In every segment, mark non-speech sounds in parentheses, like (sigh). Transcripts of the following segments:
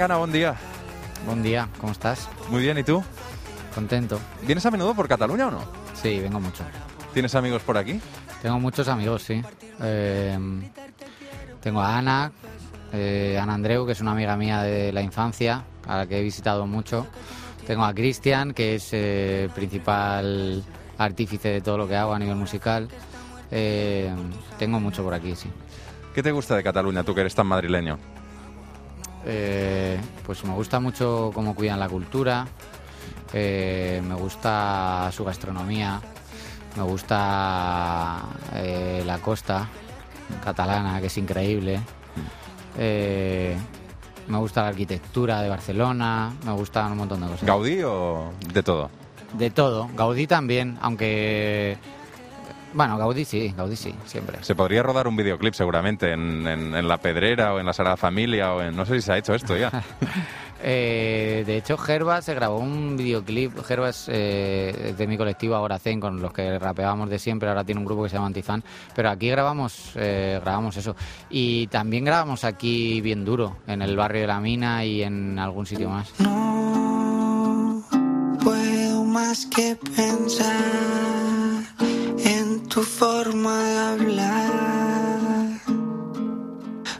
Tangana, buen día. Buen día, ¿cómo estás? Muy bien, ¿y tú? Contento. ¿Vienes a menudo por Cataluña o no? Sí, vengo mucho. ¿Tienes amigos por aquí? Tengo muchos amigos, sí. Eh, tengo a Ana, eh, Ana Andreu, que es una amiga mía de la infancia, a la que he visitado mucho. Tengo a Cristian, que es eh, principal artífice de todo lo que hago a nivel musical. Eh, tengo mucho por aquí, sí. ¿Qué te gusta de Cataluña, tú que eres tan madrileño? Eh, pues me gusta mucho cómo cuidan la cultura, eh, me gusta su gastronomía, me gusta eh, la costa catalana, que es increíble. Me gusta la arquitectura de Barcelona, me gustan un montón de cosas. ¿Gaudí o de todo? De todo, Gaudí también, aunque... Bueno, Gaudí sí, Gaudí sí, siempre. Se podría rodar un videoclip seguramente en, en- en La Pedrera o en La Sagrada Familia o en... No sé si se ha hecho esto ya. (laughs) Eh, de hecho, Gerba se grabó un videoclip. Gerba es eh, de mi colectivo Ahora Zen, con los que rapeábamos de siempre. Ahora tiene un grupo que se llama Antifan. Pero aquí grabamos, eh, grabamos eso. Y también grabamos aquí bien duro, en el barrio de la Mina y en algún sitio más. No puedo más que pensar en tu forma de hablar,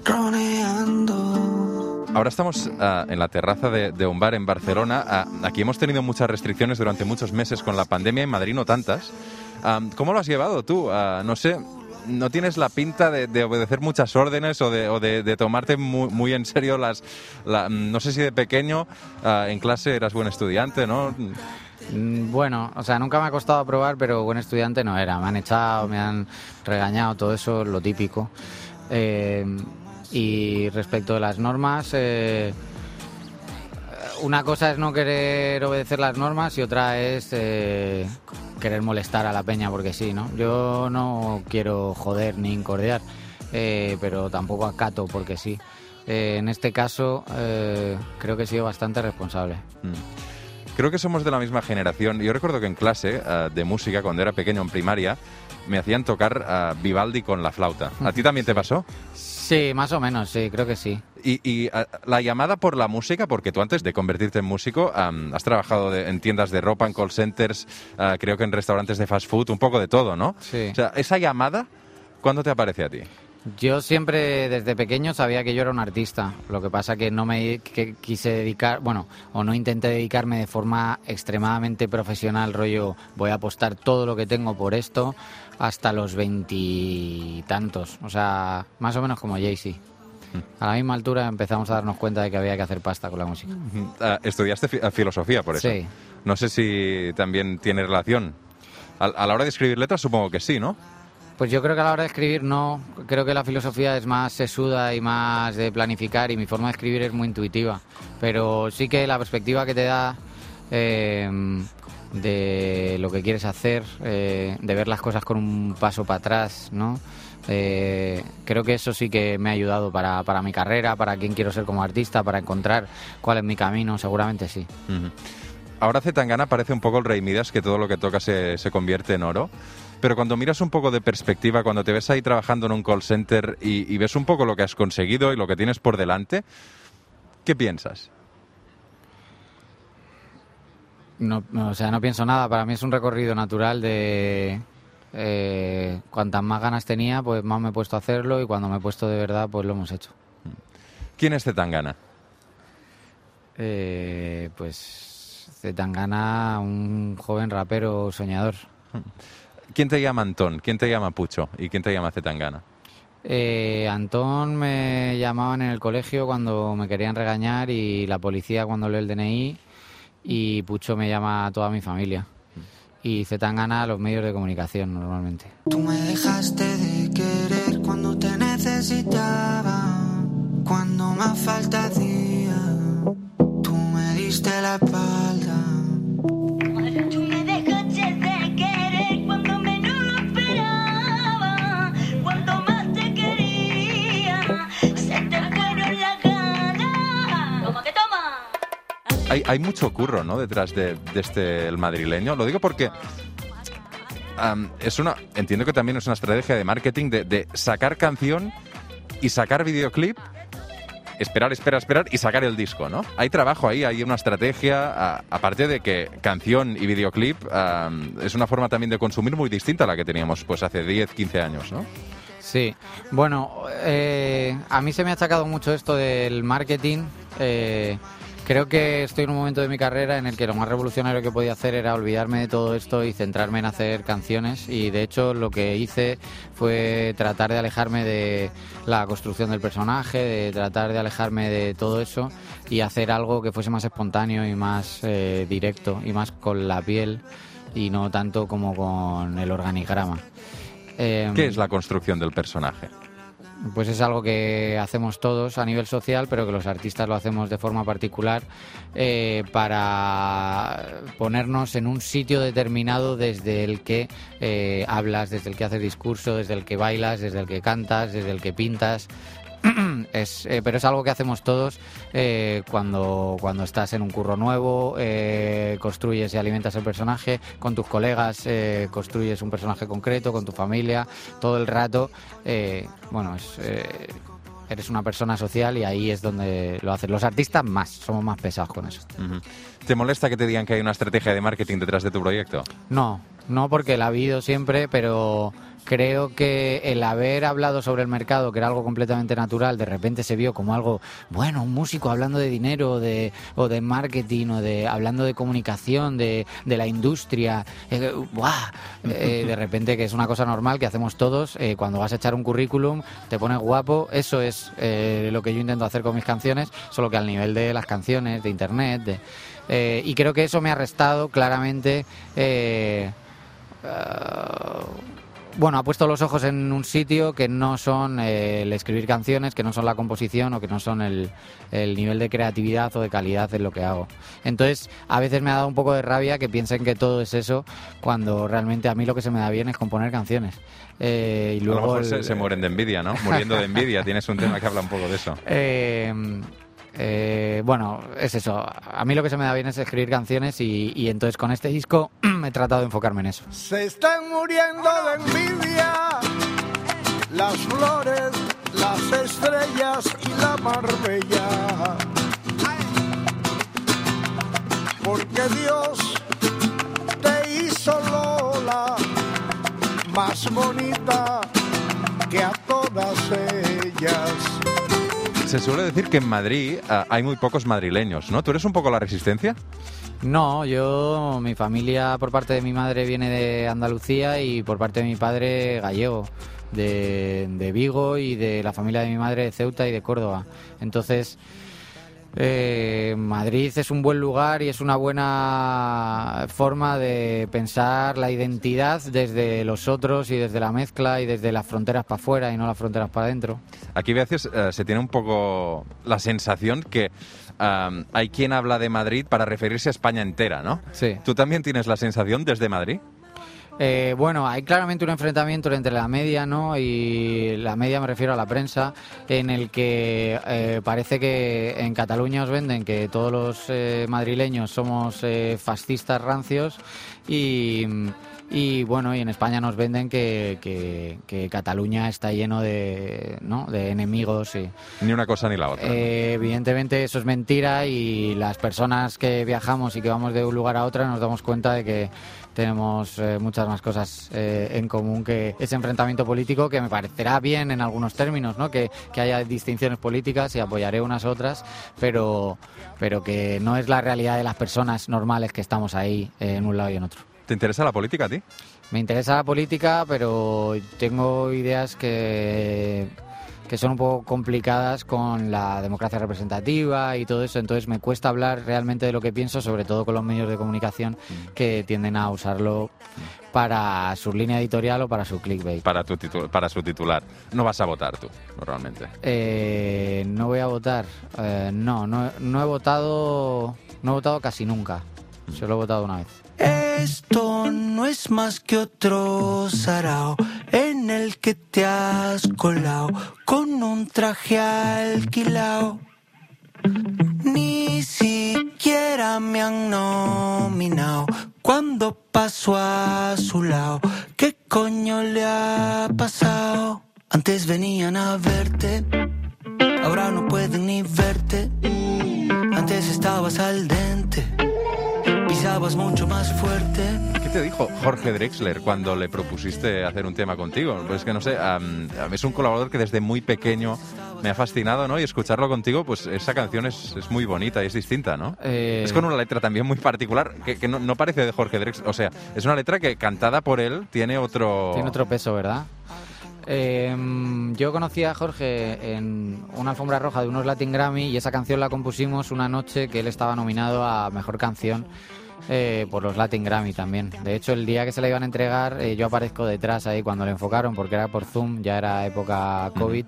roneando. Ahora estamos ah, en la terraza de, de un bar en Barcelona. Ah, aquí hemos tenido muchas restricciones durante muchos meses con la pandemia, en Madrid no tantas. Ah, ¿Cómo lo has llevado tú? Ah, no sé, no tienes la pinta de, de obedecer muchas órdenes o de, o de- de tomarte muy, muy en serio las... la- no sé si de pequeño ah, en clase eras buen estudiante, ¿no? Mm, Bueno, o sea, nunca me ha costado probar, pero buen estudiante no era. Me han echado, me han regañado, todo eso, lo típico. Eh, y respecto de las normas, eh, una cosa es no querer obedecer las normas y otra es eh, querer molestar a la peña porque sí, ¿no? Yo no quiero joder ni incordiar, pero tampoco acato porque sí. En este caso, creo que he sido bastante responsable. Mm. Creo que somos de la misma generación. Yo recuerdo que en clase ah, de música, cuando era pequeño en primaria, me hacían tocar ah, Vivaldi con la flauta. ¿A ti también te pasó? Sí, más o menos, sí, creo que sí. Y, y, ah, la llamada por la música, porque tú antes de convertirte en músico am, has trabajado de- en tiendas de ropa, en call centers, ah, creo que en restaurantes de fast food, un poco de todo, ¿no? Sí. O sea, esa llamada, ¿cuándo te aparece a ti? Yo siempre desde pequeño sabía que yo era un artista. Lo que pasa que no me que quise dedicar, bueno, o no intenté dedicarme de forma extremadamente profesional, rollo, voy a apostar todo lo que tengo por esto hasta los veintitantos. O sea, más o menos como Jay-Z. A la misma altura empezamos a darnos cuenta de que había que hacer pasta con la música. Ah, estudiaste ah, filosofía, por eso. Sí. No sé si también tiene relación. A la hora de escribir letras, supongo que sí, ¿no? Pues yo creo que a la hora de escribir no, creo que la filosofía es más sesuda y más de planificar y mi forma de escribir es muy intuitiva, pero sí que la perspectiva que te da eh, de lo que quieres hacer, eh, de ver las cosas con un paso para atrás, ¿no? Eh, creo que eso sí que me ha ayudado para, para mi carrera, para quién quiero ser como artista, para encontrar cuál es mi camino, seguramente sí. Ujú. Ahora Zetangana parece un poco el rey Midas, que todo lo que toca se, se convierte en oro. Pero cuando miras un poco de perspectiva, cuando te ves ahí trabajando en un call center y, y ves un poco lo que has conseguido y lo que tienes por delante, ¿qué piensas? No, no, o sea, no pienso nada. Para mí es un recorrido natural de eh, cuantas más ganas tenía, pues más me he puesto a hacerlo y cuando me he puesto de verdad, pues lo hemos hecho. ¿Quién es Zetangana? Eh, pues Zetangana, un joven rapero soñador. (laughs) ¿Quién te llama Antón? ¿Quién te llama Pucho? ¿Y quién te llama Zetangana? Eh, Antón me llamaban en el colegio cuando me querían regañar y la policía cuando lee el DNI y Pucho me llama a toda mi familia. Y Zetangana a los medios de comunicación normalmente. Tú me dejaste de querer cuando te necesitaba, cuando más falta Hay, mucho curro, ¿no? Detrás de, este el madrileño. Lo digo porque es una, entiendo que también es una estrategia de marketing de, sacar canción y sacar videoclip esperar, esperar, esperar y sacar el disco, ¿no? Hay trabajo ahí, hay una estrategia, aparte de que canción y videoclip am, es una forma también de consumir muy distinta a la que teníamos pues hace 10, 15 años, ¿no? Sí, bueno, eh, a mí se me ha achacado mucho esto del marketing. eh, creo que estoy en un momento de mi carrera en el que lo más revolucionario que podía hacer era olvidarme de todo esto y centrarme en hacer canciones. Y de hecho lo que hice fue tratar de alejarme de la construcción del personaje, de tratar de alejarme de todo eso y hacer algo que fuese más espontáneo y más eh, directo y más con la piel y no tanto como con el organigrama. Em, ¿Qué es la construcción del personaje? Pues es algo que hacemos todos a nivel social, pero que los artistas lo hacemos de forma particular eh, para ponernos en un sitio determinado desde el que eh, hablas, desde el que haces discurso, desde el que bailas, desde el que cantas, desde el que pintas. (clears throat) Es, eh, pero es algo que hacemos todos eh, cuando, cuando estás en un curro nuevo, eh, construyes y alimentas el personaje, con tus colegas eh, construyes un personaje concreto, con tu familia, todo el rato. bueno, es, eres una persona social y ahí es donde lo haces. Los artistas más, somos más pesados con eso. ¿Te molesta que te digan que hay una estrategia de marketing detrás de tu proyecto? No, no porque la ha habido siempre, pero creo que el haber hablado sobre el mercado, que era algo completamente natural, de repente se vio como algo, bueno, un músico hablando de dinero de, o de marketing o de hablando de comunicación, de, de la industria, eh, ¡buah! Eh, de (laughs) repente que es una cosa normal que hacemos todos, eh, cuando vas a echar un currículum, te pones guapo, eso es eh, lo que yo intento hacer con mis canciones, solo que al nivel de las canciones, de internet, de, eh, y creo que eso me ha restado claramente. eh, eh, bueno, ha puesto los ojos en un sitio que no son eh, el escribir canciones, que no son la composición o que no son el, el nivel de creatividad o de calidad en lo que hago. Entonces, a veces me ha dado un poco de rabia que piensen que todo es eso, cuando realmente a mí lo que se me da bien es componer canciones. Eh, y a lo luego mejor se, se mueren de envidia, ¿no? Muriendo de envidia. Tienes un tema que habla un poco de eso. (laughs) Eh, eh, bueno, es eso. A mí lo que se me da bien es escribir canciones y, y entonces con este disco (clears throat) he tratado de enfocarme en eso. Se están muriendo de envidia las flores, las estrellas y la marbella. Porque Dios te hizo Lola más bonita que a todas ellas. Se suele decir que en Madrid ah, hay muy pocos madrileños, ¿no? ¿Tú eres un poco la resistencia? No, yo, mi familia por parte de mi madre viene de Andalucía y por parte de mi padre gallego, de, de Vigo y de la familia de mi madre de Ceuta y de Córdoba. Entonces, eh, Madrid es un buen lugar y es una buena forma de pensar la identidad desde los otros y desde la mezcla y desde las fronteras para afuera y no las fronteras para adentro. Aquí a veces eh, se tiene un poco la sensación que hay quien habla de Madrid para referirse a España entera, ¿no? Sí. ¿Tú también tienes la sensación desde Madrid? Eh, bueno, hay claramente un enfrentamiento entre la media, ¿no? Y la media me refiero a la prensa, en el que eh, parece que en Cataluña os venden que todos los eh, madrileños somos eh, fascistas rancios y, y, bueno, y en España nos venden que, que- que Cataluña está lleno de, ¿no? de enemigos y Ni una cosa ni la otra. eh, evidentemente eso es mentira y las personas que viajamos y que vamos de un lugar a otro nos damos cuenta de que tenemos eh, muchas más cosas eh, en común que ese enfrentamiento político que me parecerá bien en algunos términos, ¿no? que, que haya distinciones políticas y apoyaré unas otras, pero, pero que no es la realidad de las personas normales que estamos ahí eh, en un lado y en otro. ¿Te interesa la política a ti? Me interesa la política, pero tengo ideas que, que son un poco complicadas con la democracia representativa y todo eso, entonces me cuesta hablar realmente de lo que pienso, sobre todo con los medios de comunicación que tienden a usarlo para su línea editorial o para su clickbait. Para, tu para su titular. No vas a votar tú, normalmente. Eh, no voy a votar. Eh, no, no, no he votado. No he votado casi nunca. Solo he votado una vez. Esto no es más que otro sarao en el que te has colado con un traje alquilado. Ni siquiera me han nominado cuando paso a su lado. ¿Qué coño le ha pasado? Antes venían a verte ahora no pueden ni verte. Antes estabas al dente, pisabas mucho más fuerte. ¿Qué te dijo Jorge Drexler cuando le propusiste hacer un tema contigo? Pues que no sé, mí es un colaborador que desde muy pequeño me ha fascinado, ¿no? Y escucharlo contigo, pues esa canción es, es muy bonita y es distinta, ¿no? Eh, Es con una letra también muy particular, que, que no, no parece de Jorge Drexler. O sea, es una letra que cantada por él tiene otro... Tiene otro peso, ¿verdad? Eh, yo conocí a Jorge en una alfombra roja de unos Latin Grammy y esa canción la compusimos una noche que él estaba nominado a Mejor Canción eh, por los Latin Grammy también. De hecho, el día que se la iban a entregar, eh, yo aparezco detrás ahí cuando le enfocaron, porque era por Zoom, ya era época COVID.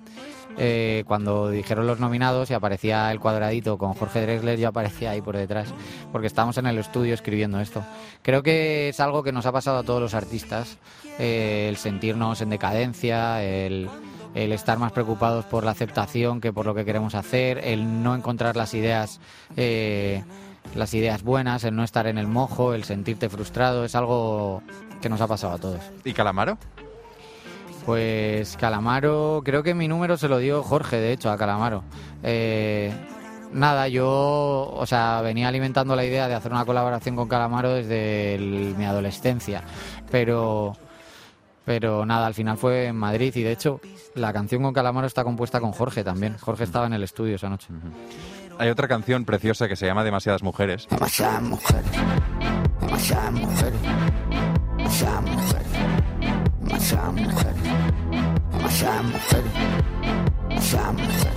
Eh, cuando dijeron los nominados y aparecía el cuadradito con Jorge Drexler, yo aparecía ahí por detrás, porque estábamos en el estudio escribiendo esto. Creo que es algo que nos ha pasado a todos los artistas, eh, el sentirnos en decadencia, el, el estar más preocupados por la aceptación que por lo que queremos hacer, el no encontrar las ideas. eh, las ideas buenas, el no estar en el mojo, el sentirte frustrado, es algo que nos ha pasado a todos. ¿Y Calamaro? Pues Calamaro, creo que mi número se lo dio Jorge, de hecho, a Calamaro. Eh, nada, yo, o sea, venía alimentando la idea de hacer una colaboración con Calamaro desde el- mi adolescencia, pero, pero nada, al final fue en Madrid y de hecho la canción con Calamaro está compuesta con Jorge también. Jorge estaba en el estudio esa noche. Hay otra canción preciosa que se llama Demasiadas Mujeres. Demasiadas mujeres, demasiadas mujeres, demasiadas mujeres, demasiadas mujeres, demasiadas mujeres, demasiadas mujeres,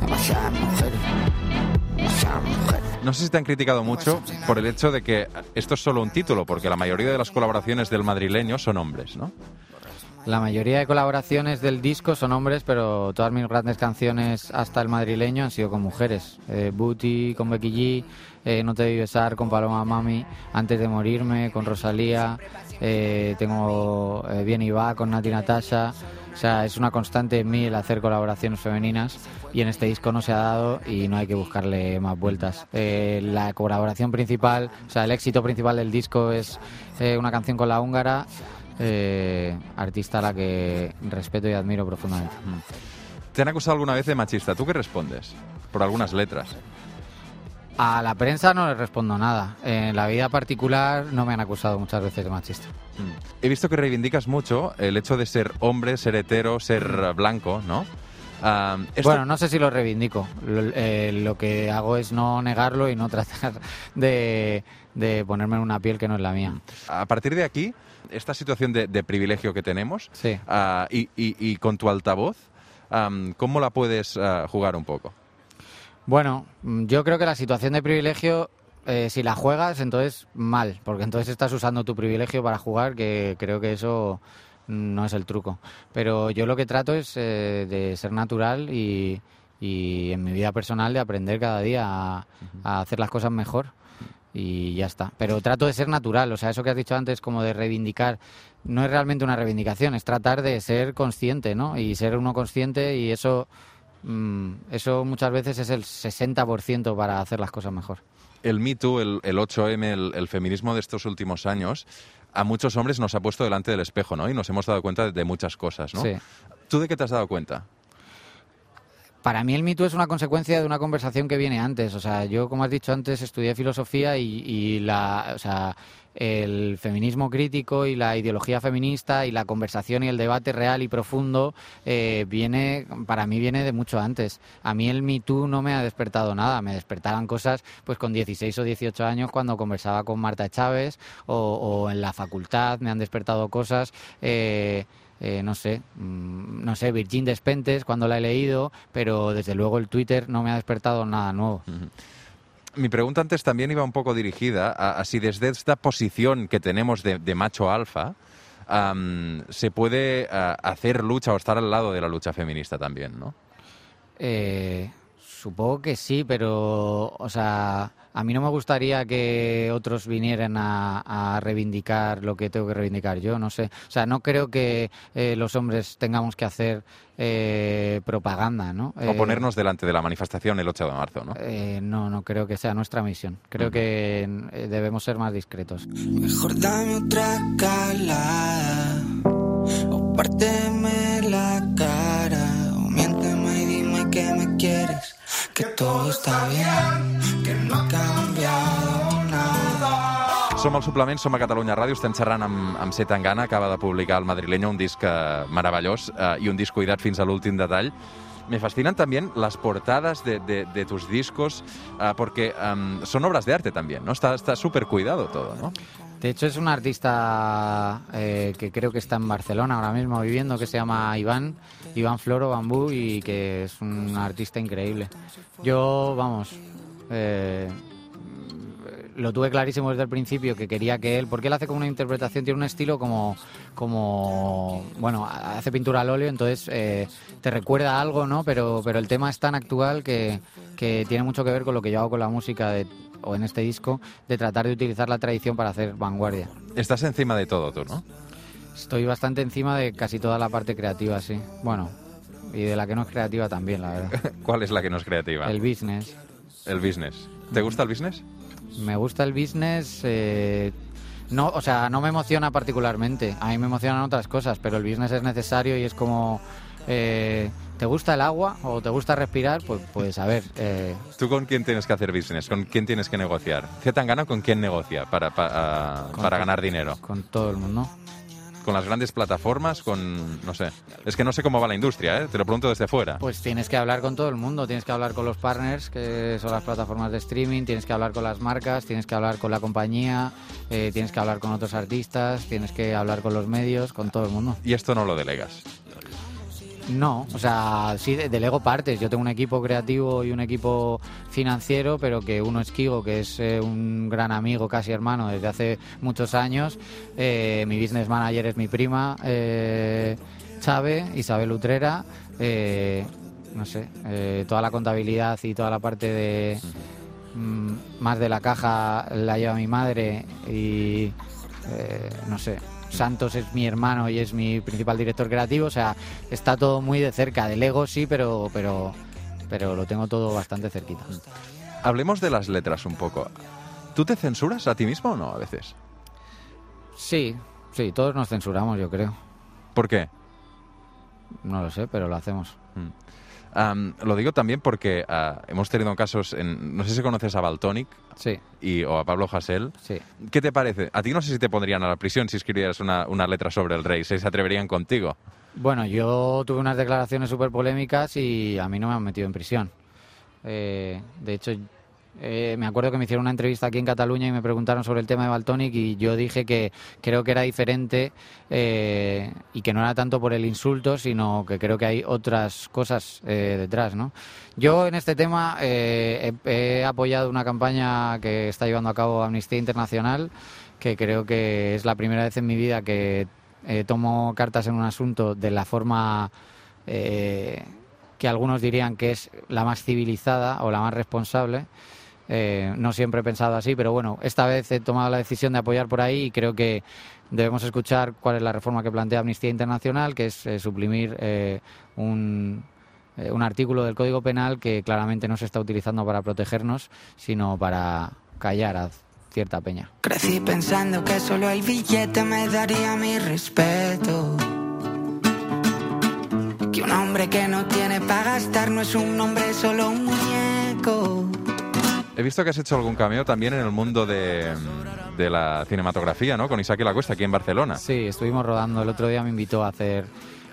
demasiadas mujeres, demasiadas mujeres. No sé si te han criticado mucho por el hecho de que esto es solo un título, porque la mayoría de las colaboraciones del madrileño son hombres, ¿no? La mayoría de colaboraciones del disco son hombres, pero todas mis grandes canciones hasta el madrileño han sido con mujeres. Eh, Booty con Becky G, eh, No te debí besar con Paloma Mami, Antes de morirme con Rosalía, eh, tengo eh, Bien y va con Nati Natasha. O sea, es una constante en mí el hacer colaboraciones femeninas y en este disco no se ha dado y no hay que buscarle más vueltas. Eh, la colaboración principal, o sea, el éxito principal del disco es eh, una canción con la húngara eh, artista a la que respeto y admiro profundamente. ¿Te han acusado alguna vez de machista? ¿Tú qué respondes? Por algunas letras. A la prensa no le respondo nada. En la vida particular no me han acusado muchas veces de machista. He visto que reivindicas mucho el hecho de ser hombre, ser hetero, ser blanco, ¿no? Ah, esto- Bueno, no sé si lo reivindico. Lo, eh, lo que hago es no negarlo y no tratar de, de ponerme en una piel que no es la mía. A partir de aquí, esta situación de, de privilegio que tenemos Sí. ah, y, y- y con tu altavoz, am, ¿cómo la puedes ah, jugar un poco? Bueno, mm, yo creo que la situación de privilegio, eh, si la juegas, entonces mal, porque entonces estás usando tu privilegio para jugar, que creo que eso no es el truco. Pero yo lo que trato es eh, de ser natural y, y en mi vida personal de aprender cada día a, a hacer las cosas mejor y ya está. Pero trato de ser natural, o sea, eso que has dicho antes como de reivindicar, no es realmente una reivindicación, es tratar de ser consciente, ¿no? Y ser uno consciente y eso, mm, eso muchas veces es el 60% para hacer las cosas mejor. El Me Too, el, el 8M, el, el feminismo de estos últimos años, a muchos hombres nos ha puesto delante del espejo, ¿no? Y nos hemos dado cuenta de, de muchas cosas, ¿no? Sí. ¿Tú de qué te has dado cuenta? Para mí el mito es una consecuencia de una conversación que viene antes. O sea, yo, como has dicho antes, estudié filosofía y, la, o sea, el feminismo crítico y la ideología feminista y la conversación y el debate real y profundo eh, viene, para mí viene de mucho antes. A mí el Me Too no me ha despertado nada. Me despertaban cosas pues con 16 o 18 años cuando conversaba con Marta Chávez o, o en la facultad me han despertado cosas. eh, eh, no sé, mm, no sé, Virgin Despentes cuando la he leído, pero desde luego el Twitter no me ha despertado nada nuevo. Mi pregunta antes también iba un poco dirigida a, a si desde esta posición que tenemos de, de macho alfa se puede hacer lucha o estar al lado de la lucha feminista también, ¿no? Eh, supongo que sí, pero, o sea, a mí no me gustaría que otros vinieran a, a reivindicar lo que tengo que reivindicar yo, no sé. O sea, no creo que eh, los hombres tengamos que hacer eh, propaganda, ¿no? O Eh, ponernos delante de la manifestación el 8 de marzo, ¿no? eh, no, no creo que sea nuestra misión. Creo que eh, debemos ser más discretos. Mejor dame otra calada O párteme la cara quieres, que todo está bien, que no ha cambiado nada. Som al suplement, som a Catalunya Ràdio, estem xerrant amb, amb C. Tangana, acaba de publicar el Madrileño, un disc eh, meravellós eh, i un disc cuidat fins a l'últim detall. Me fascinan también las portadas de, de- de tus discos, ah, porque am, son obras de arte también, ¿no? Está está súper cuidado todo, ¿no? De hecho, es un artista eh, que creo que está en Barcelona ahora mismo viviendo, que se llama Iván, Iván Floro Bambú, y que es un artista increíble. Yo, vamos, eh, lo tuve clarísimo desde el principio que quería que él, porque él hace como una interpretación, tiene un estilo como, como bueno, hace pintura al óleo, entonces eh, te recuerda algo, ¿no? Pero, pero el tema es tan actual que, que tiene mucho que ver con lo que yo hago con la música de, o en este disco, de tratar de utilizar la tradición para hacer vanguardia. Estás encima de todo tú, ¿no? Estoy bastante encima de casi toda la parte creativa, sí. Bueno, y de la que no es creativa también, la verdad. (laughs) ¿Cuál es la que no es creativa? El business. El business. ¿Te gusta el business? Me gusta el business. eh, no, o sea, no me emociona particularmente. A mí me emocionan otras cosas, pero el business es necesario y es como. eh, ¿Te gusta el agua o te gusta respirar? Pues, pues a ver. eh, ¿Tú con quién tienes que hacer business? ¿Con quién tienes que negociar? ¿C. Tangana con quién negocia para, pa- ah, para ganar dinero? con todo el mundo. ¿Con las grandes plataformas? ¿Con...? no sé. Es que no sé cómo va la industria, ¿eh? Te lo pregunto desde fuera. Pues tienes que hablar con todo el mundo, tienes que hablar con los partners, que son las plataformas de streaming, tienes que hablar con las marcas, tienes que hablar con la compañía, eh, tienes que hablar con otros artistas, tienes que hablar con los medios, con todo el mundo. Y esto no lo delegas. No, o sea, sí, de- delego partes. Yo tengo un equipo creativo y un equipo financiero, pero que uno es Kigo, que es eh, un gran amigo, casi hermano, desde hace muchos años. Eh, mi business manager es mi prima, eh, Chave, Isabel Utrera. Eh, no sé, eh, toda la contabilidad y toda la parte de mm, más de la caja la lleva mi madre y no sé. Santos es mi hermano y es mi principal director creativo, o sea, está todo muy de cerca. Del ego sí, pero, pero, pero lo tengo todo bastante cerquita. Hablemos de las letras un poco. ¿Tú te censuras a ti mismo o no a veces? Sí, sí, todos nos censuramos, yo creo. ¿Por qué? No lo sé, pero lo hacemos. Am, lo digo también porque ah, hemos tenido casos, en, no sé si conoces a Baltonic Sí, y, o a Pablo Hasél. sí. ¿Qué te parece? A ti no sé si te pondrían a la prisión si escribieras una, una letra sobre el rey, si se atreverían contigo. Bueno, yo tuve unas declaraciones súper polémicas y a mí no me han metido en prisión. Eh, de hecho, eh, me acuerdo que me hicieron una entrevista aquí en Cataluña y me preguntaron sobre el tema de Baltonic y yo dije que creo que era diferente eh, y que no era tanto por el insulto, sino que creo que hay otras cosas eh, detrás, ¿no? Yo en este tema he, apoyado una campaña que está llevando a cabo Amnistía Internacional, que creo que es la primera vez en mi vida que eh, tomo cartas en un asunto de la forma que algunos dirían que es la más civilizada o la más responsable. Eh, no siempre he pensado así, pero bueno, esta vez he tomado la decisión de apoyar por ahí y creo que debemos escuchar cuál es la reforma que plantea Amnistía Internacional, que es eh, suprimir eh, un, un artículo del Código Penal que claramente no se está utilizando para protegernos, sino para callar a cierta peña. Crecí pensando que solo el billete me daría mi respeto. Que un hombre que no tiene para gastar no es un hombre, solo un muñeco. He visto que has hecho algún cameo también en el mundo de, de la cinematografía, ¿no? Con Isaac y la Cuesta, aquí en Barcelona. Sí, estuvimos rodando. El otro día me invitó a hacer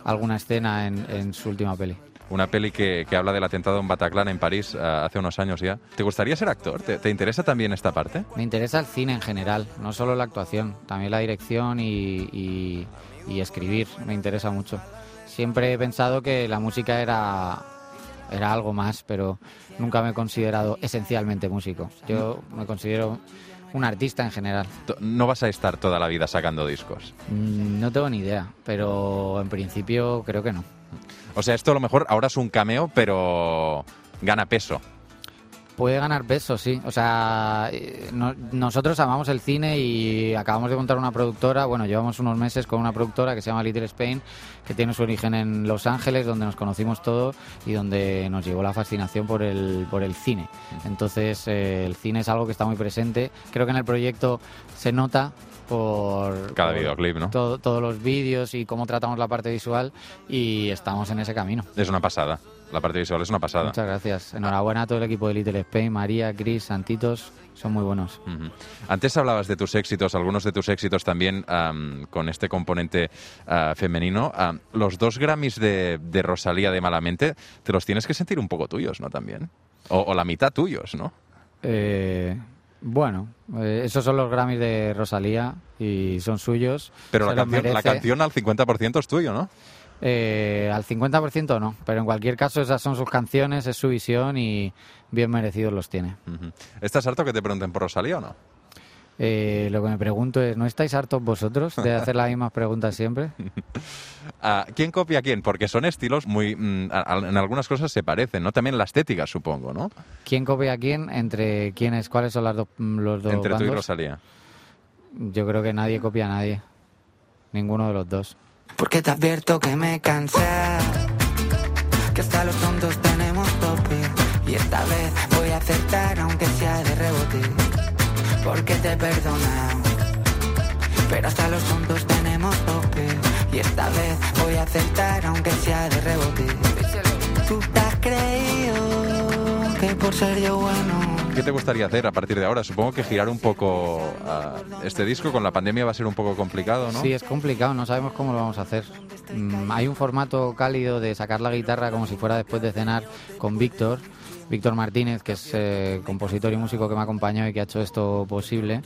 alguna escena en, en su última peli. Una peli que, que habla del atentado en Bataclan, en París, ah, hace unos años ya. ¿Te gustaría ser actor? ¿Te, te interesa también esta parte? Me interesa el cine en general, no solo la actuación, también la dirección y, y- y escribir, me interesa mucho. Siempre he pensado que la música era, era algo más, pero nunca me he considerado esencialmente músico. Yo me considero un artista en general. No vas a estar toda la vida sacando discos. Mm, No tengo ni idea, pero en principio creo que no. O sea, esto a lo mejor ahora es un cameo, pero gana peso. Puede ganar peso, sí. O sea, eh, no- nosotros amamos el cine y acabamos de montar una productora. Bueno, llevamos unos meses con una productora que se llama Little Spain, que tiene su origen en Los Ángeles, donde nos conocimos todos y donde nos llegó la fascinación por el, por el cine. Entonces, eh, el cine es algo que está muy presente. Creo que en el proyecto se nota por Cada por videoclip, ¿no? todo- todos los vídeos y cómo tratamos la parte visual y estamos en ese camino. Es una pasada. La parte visual es una pasada. Muchas gracias. Enhorabuena a todo el equipo de Little Spain, María, Chris, Santitos, son muy buenos. Ujú. Antes hablabas de tus éxitos, algunos de tus éxitos también am, con este componente ah, femenino. Los dos Grammys de, de Rosalía de Malamente, te los tienes que sentir un poco tuyos, ¿no? También. O, o la mitad tuyos, ¿no? Eh, bueno, eh, esos son los Grammys de Rosalía y son suyos. Pero la canción, la canción al 50% es tuyo, ¿no? Eh, al 50% no, pero en cualquier caso esas son sus canciones, es su visión y bien merecidos los tiene. ¿Estás harto que te pregunten por Rosalía o no? Eh, lo que me pregunto es, ¿no estáis hartos vosotros de hacer las mismas preguntas siempre? (laughs) Ah, ¿Quién copia a quién? Porque son estilos muy... mm, a- a- en algunas cosas se parecen, ¿no? También la estética, supongo, ¿no? ¿Quién copia a quién? ¿Entre quiénes? ¿Cuáles son las dos, mm, los dos Entre tú y? Rosalía. Yo creo que nadie copia a nadie. Ninguno de los dos. Porque te advierto que me cansé. Que hasta los tontos tenemos tope. Y esta vez voy a acertar aunque sea de rebote. Porque te he perdonado. Pero hasta los tontos tenemos tope. Y esta vez voy a acertar aunque sea de rebote. Tú te has creído que por ser yo bueno ¿Qué te gustaría hacer a partir de ahora? Supongo que girar un poco ah, este disco con la pandemia va a ser un poco complicado, ¿no? Sí, es complicado, no sabemos cómo lo vamos a hacer. Mm, hay un formato cálido de sacar la guitarra como si fuera después de cenar con Víctor, Víctor Martínez, que es eh, compositor y músico que me ha acompañado y que ha hecho esto posible.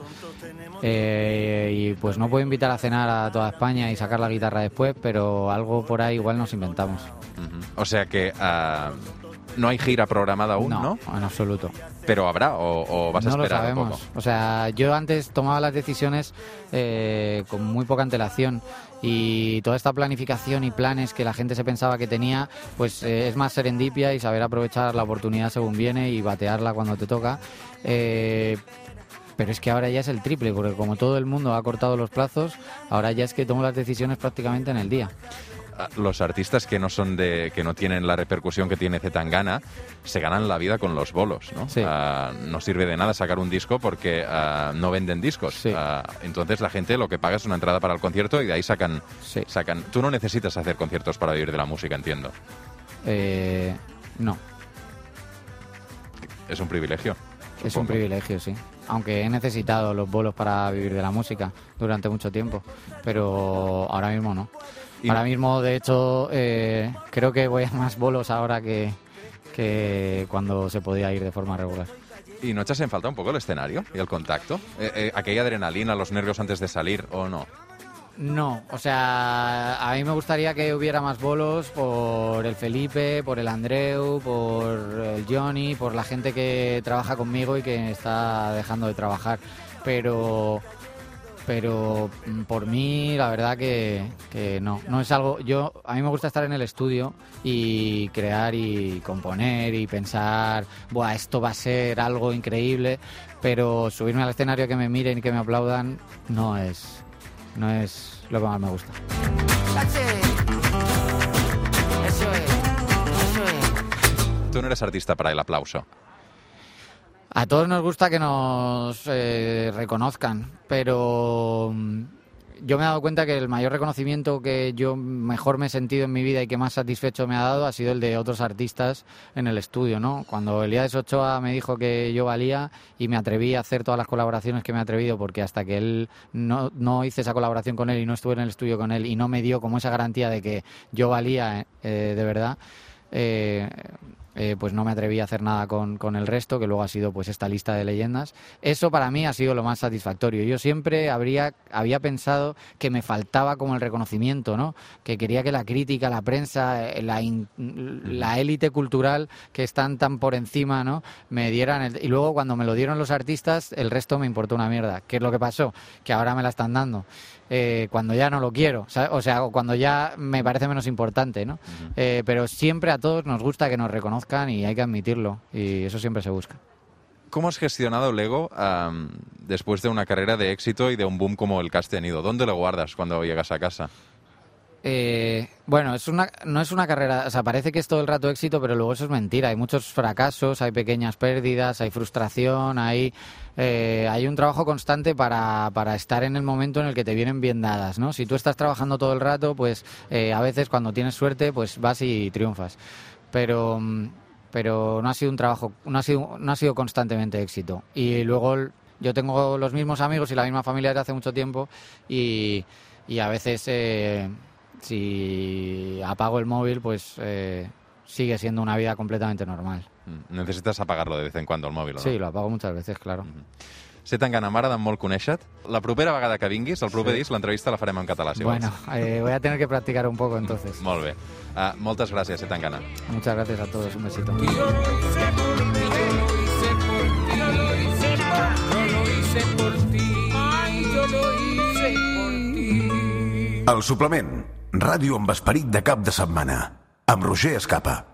Eh, y pues no puedo invitar a cenar a toda España y sacar la guitarra después, pero algo por ahí igual nos inventamos. O sea que ah, no hay gira programada aún, ¿no? en absoluto. Pero habrá o, o vas a no lo esperar un sabemos. poco. O sea, yo antes tomaba las decisiones eh, con muy poca antelación y toda esta planificación y planes que la gente se pensaba que tenía, pues eh, es más serendipia y saber aprovechar la oportunidad según viene y batearla cuando te toca. Eh, pero es que ahora ya es el triple, porque como todo el mundo ha cortado los plazos, ahora ya es que tomo las decisiones prácticamente en el día. Los artistas que no son de, que no tienen la repercusión que tiene Zetangana, se ganan la vida con los bolos, ¿no? Sí. Ah, no sirve de nada sacar un disco porque ah, no venden discos. Sí. Ah, entonces la gente lo que paga es una entrada para el concierto y de ahí sacan, Sí. sacan. Tú no necesitas hacer conciertos para vivir de la música, entiendo. Eh, no, Es un privilegio. Es un privilegio, sí. Aunque he necesitado los bolos para vivir de la música durante mucho tiempo, pero ahora mismo no. Y- Ahora mismo, de hecho, eh, creo que voy a más bolos ahora que, que cuando se podía ir de forma regular. ¿Y no echas en falta un poco el escenario y el contacto? Eh, eh, ¿Aquella adrenalina, los nervios antes de salir o no? No, o sea, a mí me gustaría que hubiera más bolos por el Felipe, por el Andreu, por el Johnny, por la gente que trabaja conmigo y que está dejando de trabajar. Pero, pero mm, por mí, la verdad que, que no, no es algo. Yo a mí me gusta estar en el estudio y crear y componer y pensar, buah, esto va a ser algo increíble. Pero subirme al escenario que me miren y que me aplaudan no es no es lo que más me gusta. Eso es, eso es Tú no eres artista para el aplauso. A todos nos gusta que nos eh, reconozcan, pero mm, yo me he dado cuenta que el mayor reconocimiento que yo mejor me he sentido en mi vida y que más satisfecho me ha dado ha sido el de otros artistas en el estudio, ¿no? Cuando Elías Ochoa me dijo que yo valía y me atreví a hacer todas las colaboraciones que me he atrevido, porque hasta que él no, no hice esa colaboración con él y no estuve en el estudio con él y no me dio como esa garantía de que yo valía eh, de verdad, eh, eh, pues no me atreví a hacer nada con, con el resto, que luego ha sido pues esta lista de leyendas. Eso para mí ha sido lo más satisfactorio. Yo siempre habría, había pensado que me faltaba como el reconocimiento, ¿no? Que quería que la crítica, la prensa, eh, la, in- la élite cultural que están tan por encima, ¿no? Me dieran el- y luego cuando me lo dieron los artistas, el resto me importó una mierda. ¿Qué es lo que pasó? Que ahora me la están dando. Eh, cuando ya no lo quiero, o sea, o cuando ya me parece menos importante, ¿no? Eh, pero siempre a todos nos gusta que nos reconozcan y hay que admitirlo, y eso siempre se busca. ¿Cómo has gestionado el ego am, después de una carrera de éxito y de un boom como el que has tenido? ¿Dónde lo guardas cuando llegas a casa? Eh, bueno, es una, no es una carrera, o sea, parece que es todo el rato éxito, pero luego eso es mentira. Hay muchos fracasos, hay pequeñas pérdidas, hay frustración, hay, eh, hay un trabajo constante para, para estar en el momento en el que te vienen bien dadas, ¿no? Si tú estás trabajando todo el rato, pues eh, a veces cuando tienes suerte, pues vas y triunfas. pero pero no ha sido un trabajo, no ha sido, no ha sido constantemente éxito. Y luego yo tengo los mismos amigos y la misma familia desde hace mucho tiempo y, y a veces eh, si apago el móvil pues eh, sigue siendo una vida completamente normal. Mm, Necessites apagar-lo de vez en cuando, el mòbil, o no? Sí, lo apago muchas veces, claro. Sé tan gana, m'agrada molt conèixer-te. La propera vegada que vinguis, el proper disc, l'entrevista la farem en català, si Bueno, vols. eh, voy a tener que practicar un poco entonces. (laughs) Molt bé. Uh, moltes gràcies, Sé tan gana. Muchas gracias a todos, un besito. El suplement. Ràdio amb esperit de cap de setmana. Amb Roger Escapa.